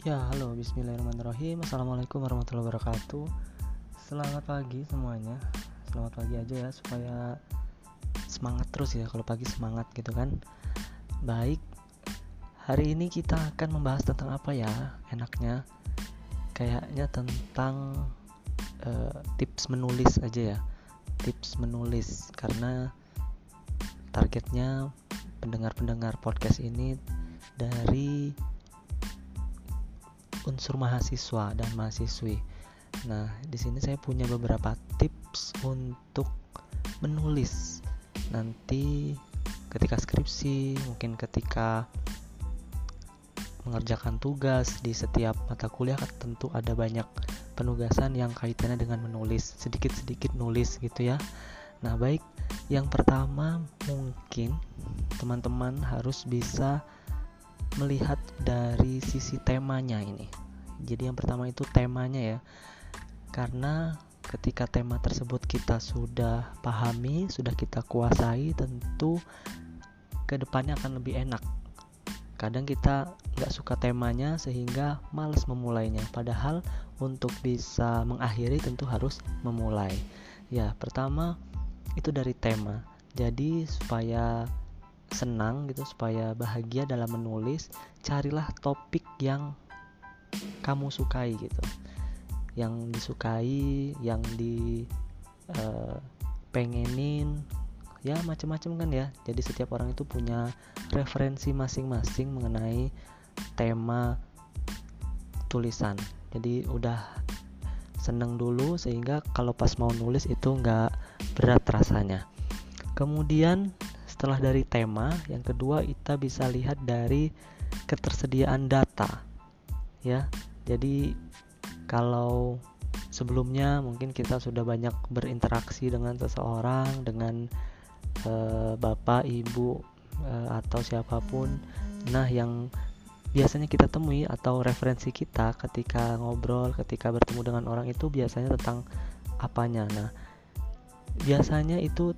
Ya, halo, bismillahirrahmanirrahim. Assalamualaikum warahmatullahi wabarakatuh. Selamat pagi semuanya. Selamat pagi aja ya, supaya semangat terus ya Kalau pagi semangat gitu kan. Baik, hari ini kita akan membahas tentang apa ya Enaknya? Kayaknya tentang uh, tips menulis aja ya. Tips menulis Karena targetnya pendengar-pendengar podcast ini dari unsur mahasiswa dan mahasiswi. Nah, di sini saya punya beberapa tips untuk menulis. Nanti ketika skripsi, mungkin ketika mengerjakan tugas di setiap mata kuliah tentu ada banyak penugasan yang kaitannya dengan menulis, sedikit-sedikit nulis gitu ya. Nah, baik, yang pertama mungkin teman-teman harus bisa melihat dari sisi temanya ini. Jadi yang pertama itu temanya ya. Karena ketika tema tersebut kita sudah pahami, sudah kita kuasai, tentu ke depannya akan lebih enak. Kadang kita nggak suka temanya sehingga males memulainya. Padahal untuk bisa mengakhiri tentu harus memulai. Ya, pertama itu dari tema. Jadi supaya senang gitu supaya bahagia dalam menulis carilah topik yang kamu sukai gitu. Yang disukai yang di uh, pengenin ya macam-macam kan ya. Jadi setiap orang itu punya referensi masing-masing mengenai tema tulisan. Jadi udah seneng dulu sehingga kalau pas mau nulis itu nggak berat rasanya. Kemudian setelah dari tema, yang kedua kita bisa lihat dari ketersediaan data. Ya. Jadi kalau sebelumnya mungkin kita sudah banyak berinteraksi dengan seseorang, dengan e, bapak, ibu e, atau siapa pun. Nah, yang biasanya kita temui atau referensi kita ketika ngobrol, ketika bertemu dengan orang itu biasanya tentang apanya. Nah, biasanya itu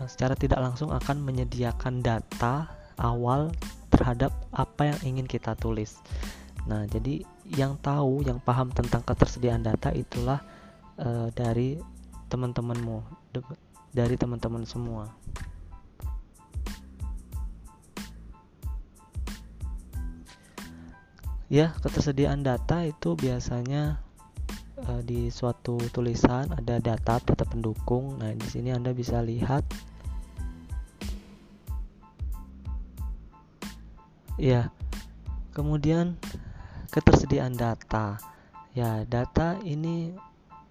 Eh, secara tidak langsung akan menyediakan data awal terhadap apa yang ingin kita tulis. Nah, jadi yang tahu, yang paham tentang ketersediaan data itulah uh, dari teman-temanmu, dari teman-teman semua. Ya, ketersediaan data itu biasanya uh, di suatu tulisan ada data data pendukung. Nah, di sini Anda bisa lihat Ya, kemudian ketersediaan data. Ya, data ini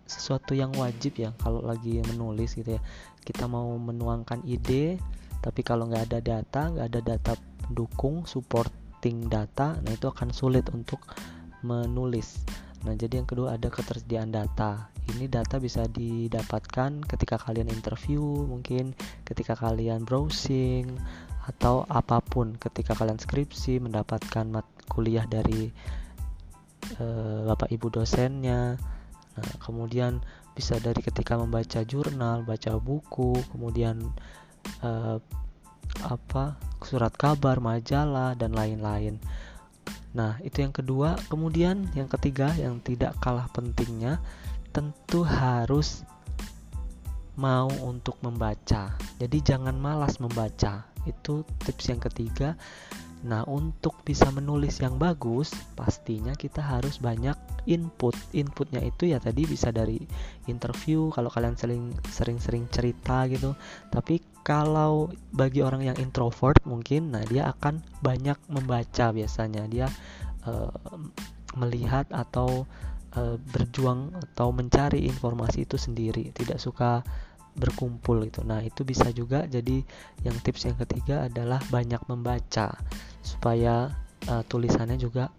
sesuatu yang wajib ya kalau lagi menulis gitu ya. Kita mau menuangkan ide, tapi kalau nggak ada data, nggak ada data pendukung, supporting data, nah itu akan sulit untuk menulis. Nah, jadi yang kedua ada ketersediaan data. Ini data bisa didapatkan ketika kalian interview, mungkin ketika kalian browsing atau apa pun ketika kalian skripsi mendapatkan kuliah dari bapak ibu dosennya. Nah kemudian bisa dari ketika membaca jurnal baca buku kemudian e, apa surat kabar majalah dan lain-lain. Nah itu yang kedua. Kemudian yang ketiga yang tidak kalah pentingnya tentu harus mau untuk membaca. Jadi jangan malas membaca. Itu tips yang ketiga nah untuk bisa menulis yang bagus pastinya kita harus banyak input. Inputnya itu ya tadi bisa dari interview kalau kalian sering sering-sering cerita gitu. Tapi kalau bagi orang yang introvert mungkin nah dia akan banyak membaca biasanya. Dia uh, melihat atau uh, berjuang atau mencari informasi itu sendiri tidak suka berkumpul gitu. Nah, itu bisa juga jadi yang tips yang ketiga adalah banyak membaca supaya uh, tulisannya juga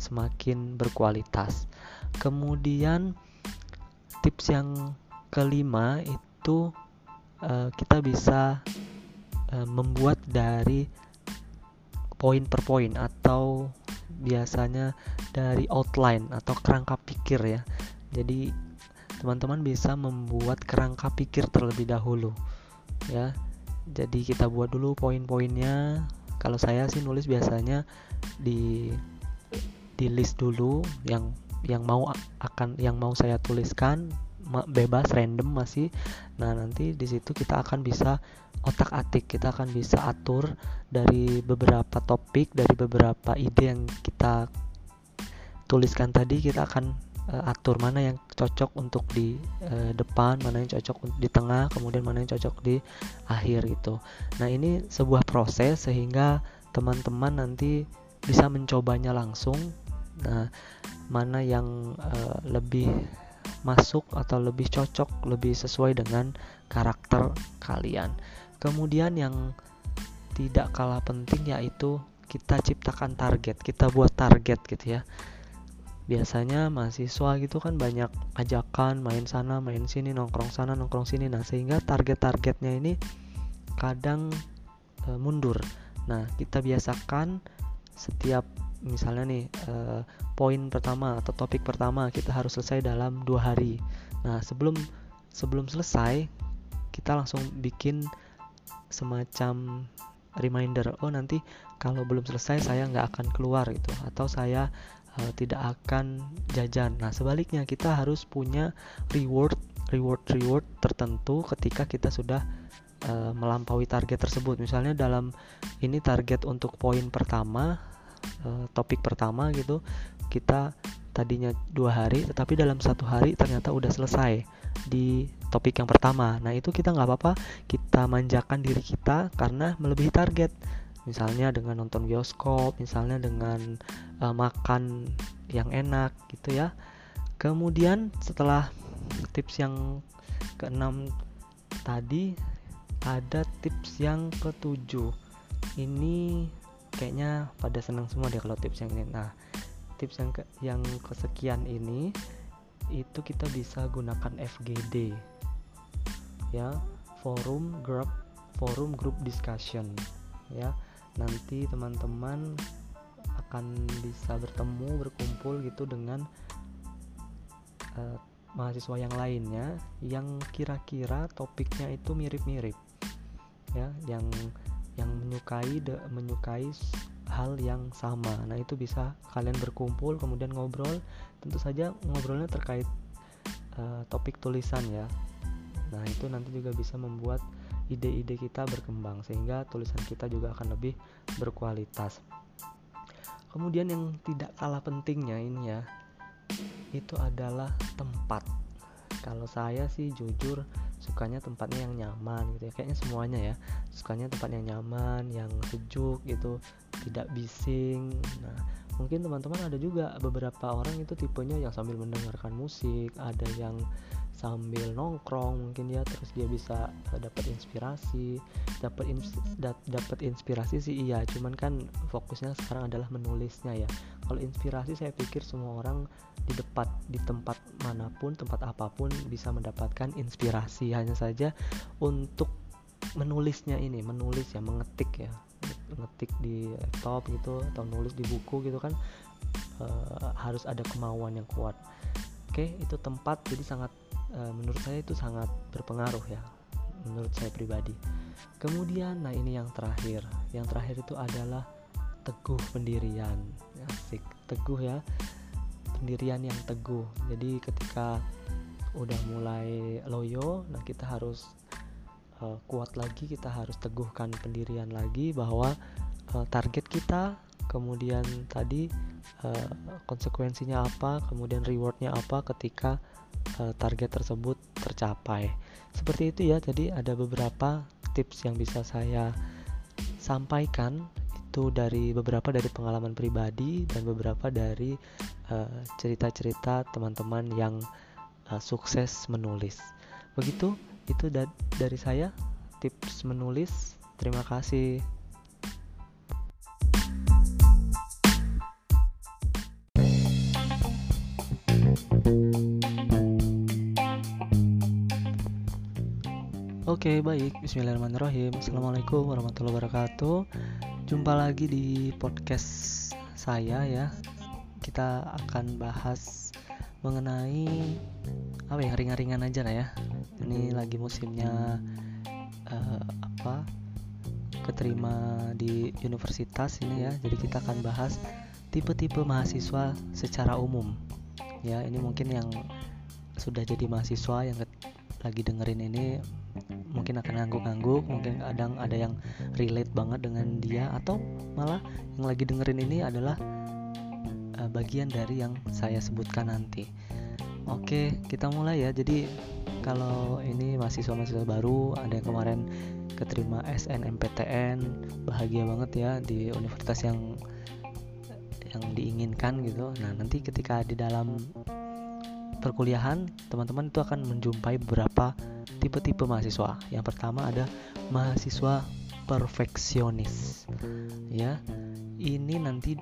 semakin berkualitas. Kemudian tips yang kelima itu uh, kita bisa uh, membuat dari poin per poin atau biasanya dari outline atau kerangka pikir ya. Jadi teman-teman bisa membuat kerangka pikir terlebih dahulu ya jadi kita buat dulu poin-poinnya kalau saya sih nulis biasanya di di list dulu yang yang mau akan yang mau saya tuliskan bebas random masih. Nah nanti di situ kita akan bisa otak atik kita akan bisa atur dari beberapa topik dari beberapa ide yang kita tuliskan tadi kita akan uh, atur mana yang cocok untuk di uh, depan mana yang cocok di tengah kemudian mana yang cocok di akhir gitu nah ini sebuah proses sehingga teman-teman nanti bisa mencobanya langsung nah mana yang uh, lebih masuk atau lebih cocok, lebih sesuai dengan karakter kalian. Kemudian yang tidak kalah penting yaitu kita ciptakan target, kita buat target gitu ya. Biasanya mahasiswa gitu kan banyak ajakan main sana, main sini, nongkrong sana, nongkrong sini. Nah, sehingga target-targetnya ini kadang e, mundur. Nah, kita biasakan setiap misalnya nih uh, poin pertama atau topik pertama kita harus selesai dalam dua hari nah sebelum sebelum selesai kita langsung bikin semacam reminder oh nanti kalau belum selesai saya nggak akan keluar gitu atau saya uh, tidak akan jajan. Nah sebaliknya kita harus punya reward reward reward tertentu ketika kita sudah uh, melampaui target tersebut. Misalnya dalam ini target untuk poin pertama uh, topik pertama gitu kita tadinya dua hari tetapi dalam satu hari ternyata udah selesai di topik yang pertama. Nah itu kita nggak apa-apa kita manjakan diri kita karena melebihi target misalnya dengan nonton bioskop misalnya dengan uh, makan yang enak gitu ya. Kemudian setelah tips yang keenam tadi ada tips yang ketujuh. Ini kayaknya pada senang semua deh kalau tips yang ini. Nah tips yang ke, yang kesekian ini itu kita bisa gunakan FGD ya. Forum group forum group discussion ya nanti teman-teman akan bisa bertemu berkumpul gitu dengan uh, mahasiswa yang lainnya yang kira-kira topiknya itu mirip-mirip ya yang yang menyukai de, menyukai hal yang sama. Nah, itu bisa kalian berkumpul kemudian ngobrol. Tentu saja ngobrolnya terkait uh, topik tulisan ya. Nah, itu nanti juga bisa membuat ide-ide kita berkembang sehingga tulisan kita juga akan lebih berkualitas. Kemudian yang tidak kalah pentingnya ini ya, itu adalah tempat. Kalau saya sih jujur sukanya tempatnya yang nyaman gitu ya kayaknya semuanya ya sukanya tempat yang nyaman yang sejuk gitu tidak bising nah mungkin teman-teman ada juga beberapa orang itu tipenya yang sambil mendengarkan musik ada yang sambil nongkrong mungkin ya terus dia bisa uh, dapat inspirasi dapat dapat inspirasi sih iya cuman kan fokusnya sekarang adalah menulisnya ya. Kalau inspirasi saya pikir semua orang di tempat di tempat mana pun tempat apa pun bisa mendapatkan inspirasi. Hanya saja untuk menulisnya ini menulis ya mengetik ya mengetik di laptop gitu atau nulis di buku gitu kan uh, harus ada kemauan yang kuat. Oke itu tempat jadi sangat uh, menurut saya itu sangat berpengaruh ya menurut saya pribadi. Kemudian nah ini yang terakhir. Yang terakhir itu adalah teguh pendirian asik. Teguh ya pendirian yang teguh. Jadi ketika udah mulai loyo nah kita harus uh, kuat lagi kita harus teguhkan pendirian lagi bahwa uh, target kita kemudian tadi uh, konsekuensinya apa kemudian rewardnya apa ketika uh, target tersebut tercapai. Seperti itu ya jadi ada beberapa tips yang bisa saya sampaikan. Itu dari beberapa dari pengalaman pribadi dan beberapa dari uh, cerita-cerita teman-teman yang uh, sukses menulis. Begitu itu da dari saya tips menulis. Terima kasih Oke, okay, baik. Bismillahirrahmanirrahim. Assalamualaikum warahmatullahi wabarakatuh. Jumpa lagi di podcast saya ya. Kita akan bahas mengenai apa ya ringan-ringan aja lah ya. Ini lagi musimnya uh, apa? Keterima di universitas ini ya. Jadi kita akan bahas tipe-tipe mahasiswa secara umum ya ini mungkin yang sudah jadi mahasiswa yang lagi dengerin ini mungkin akan ngangguk-ngangguk mungkin kadang ada yang relate banget dengan dia atau malah yang lagi dengerin ini adalah uh, bagian dari yang saya sebutkan nanti. Oke kita mulai ya. Jadi kalau ini mahasiswa-mahasiswa baru ada yang kemarin keterima SNMPTN bahagia banget ya di universitas yang yang diinginkan gitu nah nanti ketika di dalam perkuliahan teman-teman itu akan menjumpai beberapa tipe-tipe mahasiswa. Yang pertama ada mahasiswa perfeksionis. Ya. Ini nanti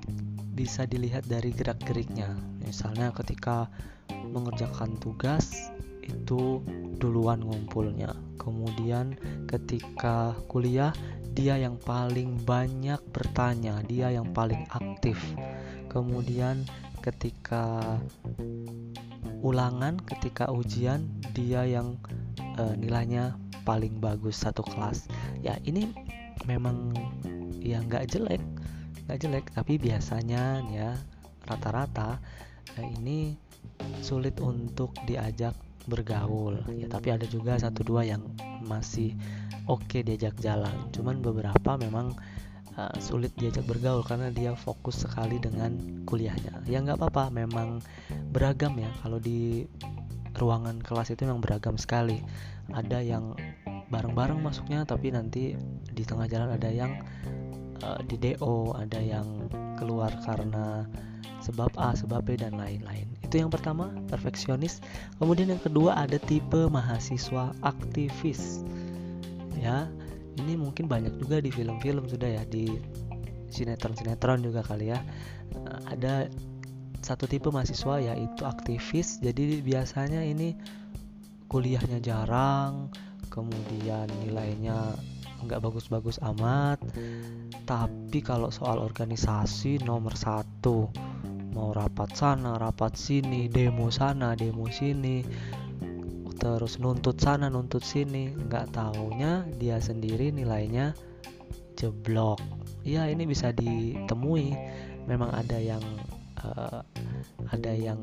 bisa dilihat dari gerak-geriknya. Misalnya ketika mengerjakan tugas itu duluan ngumpulnya. Kemudian ketika kuliah dia yang paling banyak bertanya, dia yang paling aktif. Kemudian ketika ulangan, ketika ujian dia yang uh, nilainya paling bagus satu kelas ya ini memang ya nggak jelek nggak jelek tapi biasanya ya rata-rata ya ini sulit untuk diajak bergaul. Ya tapi ada juga satu dua yang masih oke okay diajak jalan. Cuman beberapa memang uh, sulit diajak bergaul karena dia fokus sekali dengan kuliahnya. Ya nggak apa-apa memang beragam ya. Kalau di ruangan kelas itu memang beragam sekali. Ada yang bareng-bareng masuknya tapi nanti di tengah jalan ada yang uh, di DO ada yang keluar karena sebab A, sebab B dan lain-lain. Itu yang pertama, perfeksionis. Kemudian yang kedua ada tipe mahasiswa aktivis. Ya, ini mungkin banyak juga di film-film sudah ya di sinetron-sinetron juga kali ya. Uh, ada satu tipe mahasiswa yaitu aktivis jadi biasanya ini kuliahnya jarang kemudian nilainya nggak bagus-bagus amat tapi kalau soal organisasi nomor satu mau rapat sana rapat sini demo sana demo sini terus nuntut sana nuntut sini. Nggak taunya dia sendiri nilainya jeblok. Ya ini bisa ditemui. Memang ada yang uh, ada yang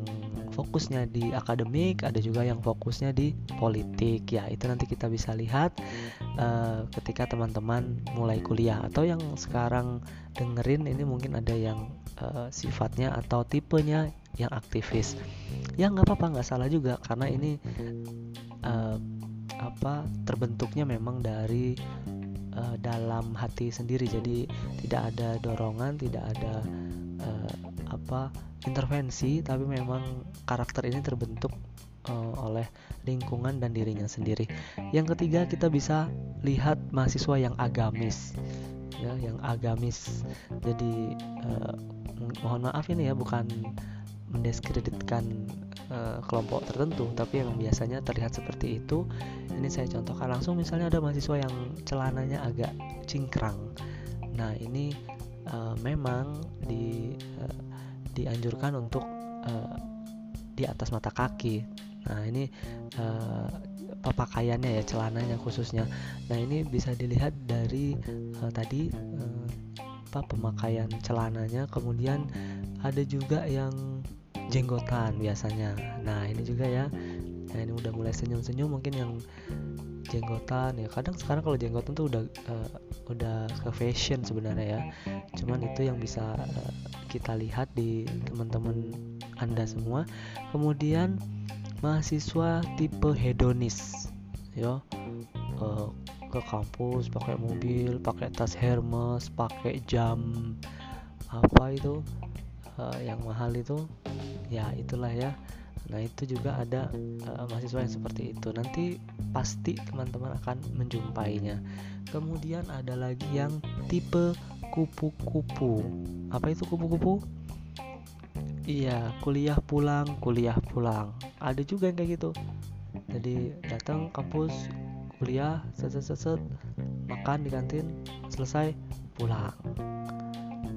fokusnya di akademik, ada juga yang fokusnya di politik. Ya, itu nanti kita bisa lihat uh, ketika teman-teman mulai kuliah atau yang sekarang dengerin ini mungkin ada yang uh, sifatnya atau tipenya yang aktivis. Ya nggak apa-apa, nggak salah juga karena ini uh, apa terbentuknya memang dari uh, dalam hati sendiri. Jadi tidak ada dorongan, tidak ada apa intervensi tapi memang karakter ini terbentuk uh, oleh lingkungan dan dirinya sendiri. Yang ketiga kita bisa lihat mahasiswa yang agamis ya yang agamis. Jadi uh, mohon maaf ini ya bukan mendiskreditkan uh, kelompok tertentu tapi yang biasanya terlihat seperti itu ini saya contohkan langsung misalnya ada mahasiswa yang celananya agak cingkrang nah ini uh, memang di uh, dianjurkan untuk uh, di atas mata kaki. Nah ini uh, pakaiannya ya celananya khususnya. Nah ini bisa dilihat dari uh, tadi uh, apa pemakaian celananya. Kemudian ada juga yang jenggotan biasanya. Nah ini juga ya. Nah ini udah mulai senyum-senyum mungkin yang jenggotan ya. Kadang sekarang kalau jenggotan tuh udah uh, udah ke fashion sebenarnya ya. Cuman itu yang bisa uh, kita lihat di teman-teman anda semua. Kemudian mahasiswa tipe hedonis ya uh, ke kampus pakai mobil pakai tas Hermes pakai jam apa itu uh, yang mahal itu. Ya itulah ya Nah, itu juga ada uh, mahasiswa yang seperti itu. Nanti pasti teman-teman akan menjumpainya. Kemudian ada lagi yang tipe kupu-kupu. Apa itu kupu-kupu? Iya, kuliah pulang, kuliah pulang. Ada juga yang kayak gitu. Jadi datang kampus, kuliah, set set set, set makan di kantin, selesai, pulang.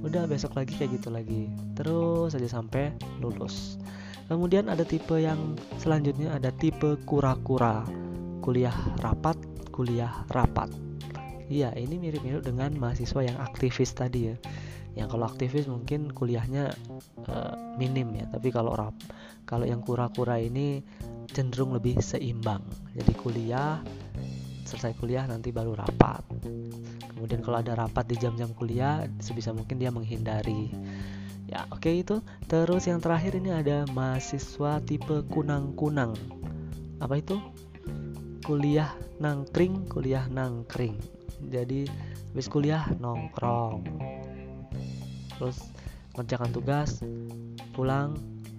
Udah besok lagi kayak gitu lagi. Terus saja sampai lulus. Kemudian ada tipe yang selanjutnya ada tipe kura-kura. Kuliah rapat, kuliah rapat. Iya, ini mirip-mirip dengan mahasiswa yang aktivis tadi ya. ya kalau aktivis mungkin kuliahnya uh, minim ya tapi kalau rap kalau yang kura-kura ini cenderung lebih seimbang jadi kuliah selesai kuliah nanti baru rapat kemudian kalau ada rapat di jam-jam kuliah sebisa mungkin dia menghindari ya oke okay, itu. Terus yang terakhir ini ada mahasiswa tipe kunang-kunang. Apa itu? Kuliah nangkring kuliah nangkring. Jadi habis kuliah nongkrong. Terus kerjakan tugas pulang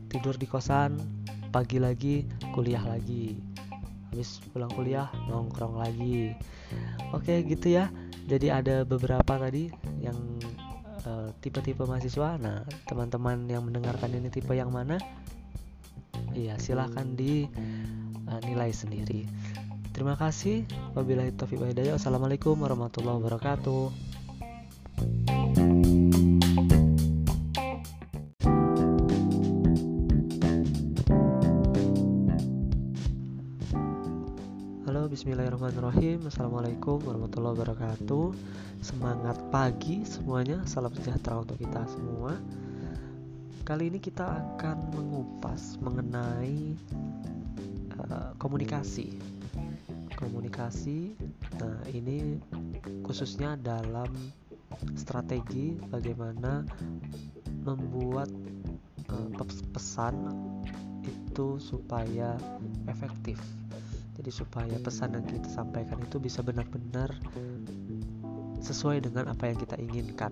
tidur di kosan pagi lagi kuliah lagi. Habis pulang kuliah nongkrong lagi. Oke gitu ya. Jadi ada beberapa tadi yang tipe-tipe mahasiswa. Nah teman-teman yang mendengarkan ini tipe yang mana? Iya silahkan di uh, nilai sendiri. Terima kasih. Wabillahi taufiq hidayah. Assalamualaikum warahmatullahi wabarakatuh Bismillahirrahmanirrahim. Assalamualaikum warahmatullahi wabarakatuh. Semangat pagi semuanya. Salam sejahtera untuk kita semua. Kali ini kita akan mengupas mengenai uh, komunikasi. Komunikasi Nah ini khususnya dalam strategi bagaimana membuat uh, pesan itu supaya efektif jadi supaya pesan yang kita sampaikan itu bisa benar-benar sesuai dengan apa yang kita inginkan.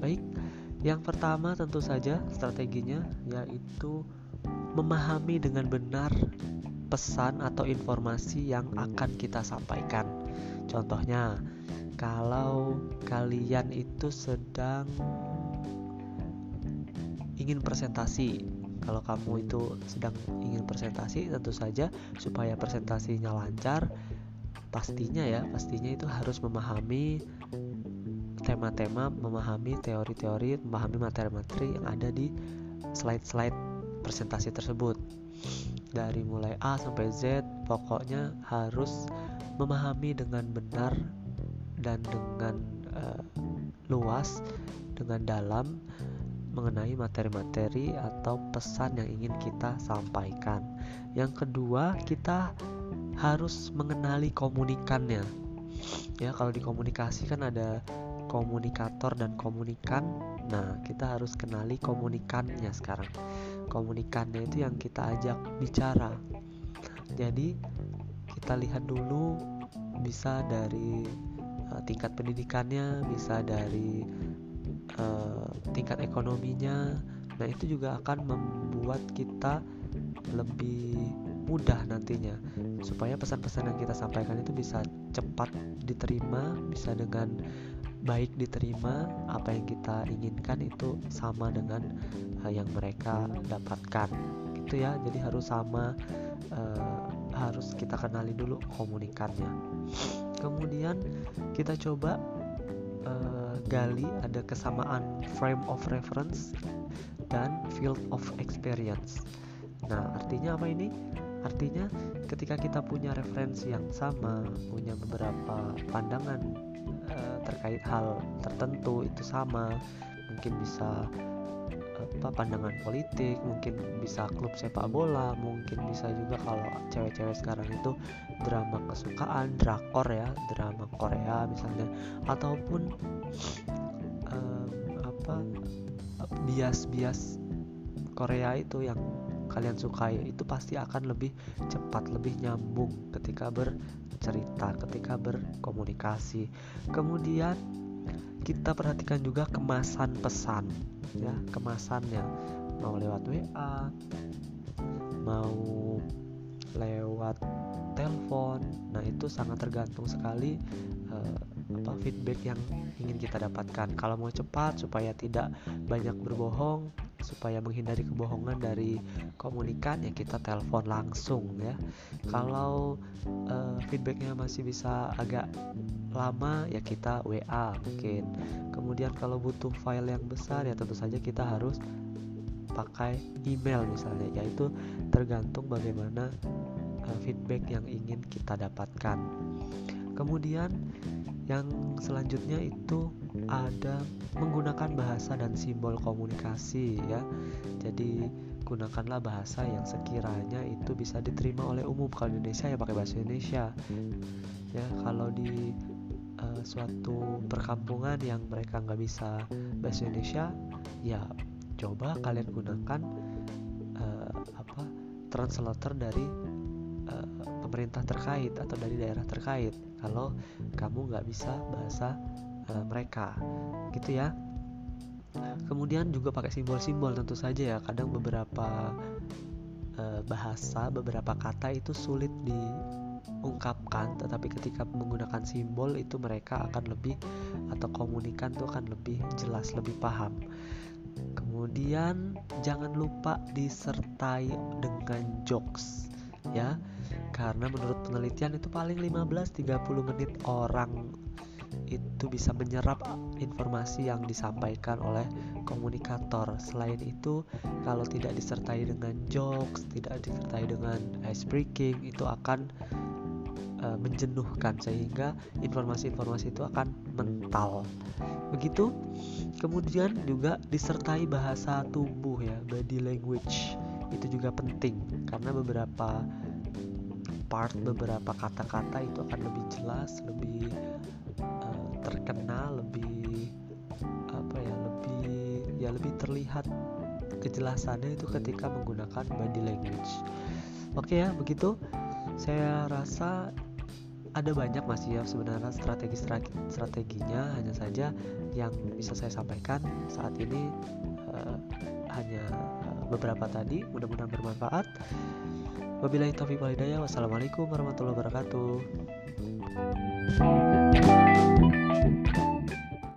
Baik yang pertama tentu saja strateginya yaitu memahami dengan benar pesan atau informasi yang akan kita sampaikan. Contohnya kalau kalian itu sedang ingin presentasi kalau kamu itu sedang ingin presentasi tentu saja supaya presentasinya lancar pastinya ya pastinya itu harus memahami tema-tema memahami teori-teori memahami materi-materi yang ada di slide-slide presentasi tersebut. Dari mulai A sampai Z pokoknya harus memahami dengan benar dan dengan uh, luas dengan dalam mengenai materi-materi atau pesan yang ingin kita sampaikan. Yang kedua, kita harus mengenali komunikannya. Ya, kalau di komunikasi kan ada komunikator dan komunikan. Nah, kita harus kenali komunikannya sekarang. Komunikannya itu yang kita ajak bicara. Jadi, kita lihat dulu bisa dari uh, tingkat pendidikannya, bisa dari uh, tingkat ekonominya. Nah itu juga akan membuat kita lebih mudah nantinya supaya pesan-pesan yang kita sampaikan itu bisa cepat diterima bisa dengan baik diterima. Apa yang kita inginkan itu sama dengan uh, yang mereka dapatkan. Gitu ya. Jadi harus sama uh, harus kita kenali dulu komunikannya. Kemudian kita coba uh, gali ada kesamaan frame of reference dan field of experience. Nah, artinya apa ini? Artinya ketika kita punya referensi yang sama, punya beberapa pandangan uh, terkait hal tertentu itu sama, mungkin bisa apa pandangan politik mungkin bisa klub sepak bola mungkin bisa juga kalau cewek-cewek sekarang itu drama kesukaan drakor ya drama Korea misalnya ataupun um, apa bias-bias Korea itu yang kalian sukai itu pasti akan lebih cepat lebih nyambung ketika bercerita ketika berkomunikasi. Kemudian kita perhatikan juga kemasan pesan ya kemasannya. Mau lewat WA mau lewat telepon nah itu sangat tergantung sekali uh, apa feedback yang ingin kita dapatkan. Kalau mau cepat supaya tidak banyak berbohong supaya menghindari kebohongan dari komunikan ya kita telepon langsung ya. Kalau uh, feedbacknya masih bisa agak lama ya kita WA mungkin. Kemudian kalau butuh file yang besar ya tentu saja kita harus pakai email misalnya yaitu tergantung bagaimana uh, feedback yang ingin kita dapatkan kemudian yang selanjutnya itu ada menggunakan bahasa dan simbol komunikasi ya. Jadi gunakanlah bahasa yang sekiranya itu bisa diterima oleh umum. Kalau di Indonesia ya pakai bahasa Indonesia. Ya kalau di uh, suatu perkampungan yang mereka nggak bisa bahasa Indonesia ya coba kalian gunakan uh, apa translator dari uh, pemerintah terkait atau dari daerah terkait kalau kamu nggak bisa bahasa uh, mereka. Gitu ya. Kemudian juga pakai simbol-simbol tentu saja ya. Kadang beberapa uh, bahasa beberapa kata itu sulit diungkapkan tetapi ketika menggunakan simbol itu mereka akan lebih atau komunikan tuh akan lebih jelas lebih paham. Kemudian jangan lupa disertai dengan jokes ya karena menurut penelitian itu paling 15-30 menit orang itu bisa menyerap informasi yang disampaikan oleh komunikator. Selain itu, kalau tidak disertai dengan jokes, tidak disertai dengan ice breaking, itu akan uh, menjenuhkan sehingga informasi-informasi itu akan mental. Begitu. Kemudian juga disertai bahasa tubuh ya, body language. Itu juga penting karena beberapa part beberapa kata-kata itu akan lebih jelas, lebih terkenal lebih apa ya lebih ya lebih terlihat kejelasannya itu ketika menggunakan body language. Oke ya begitu. Saya rasa ada banyak masih ya sebenarnya strategi strateginya. Hanya saja yang bisa saya sampaikan saat ini uh, hanya uh, beberapa tadi. Mudah-mudahan bermanfaat wabillahi taufiq walhidayah wassalamualaikum warahmatullahi wabarakatuh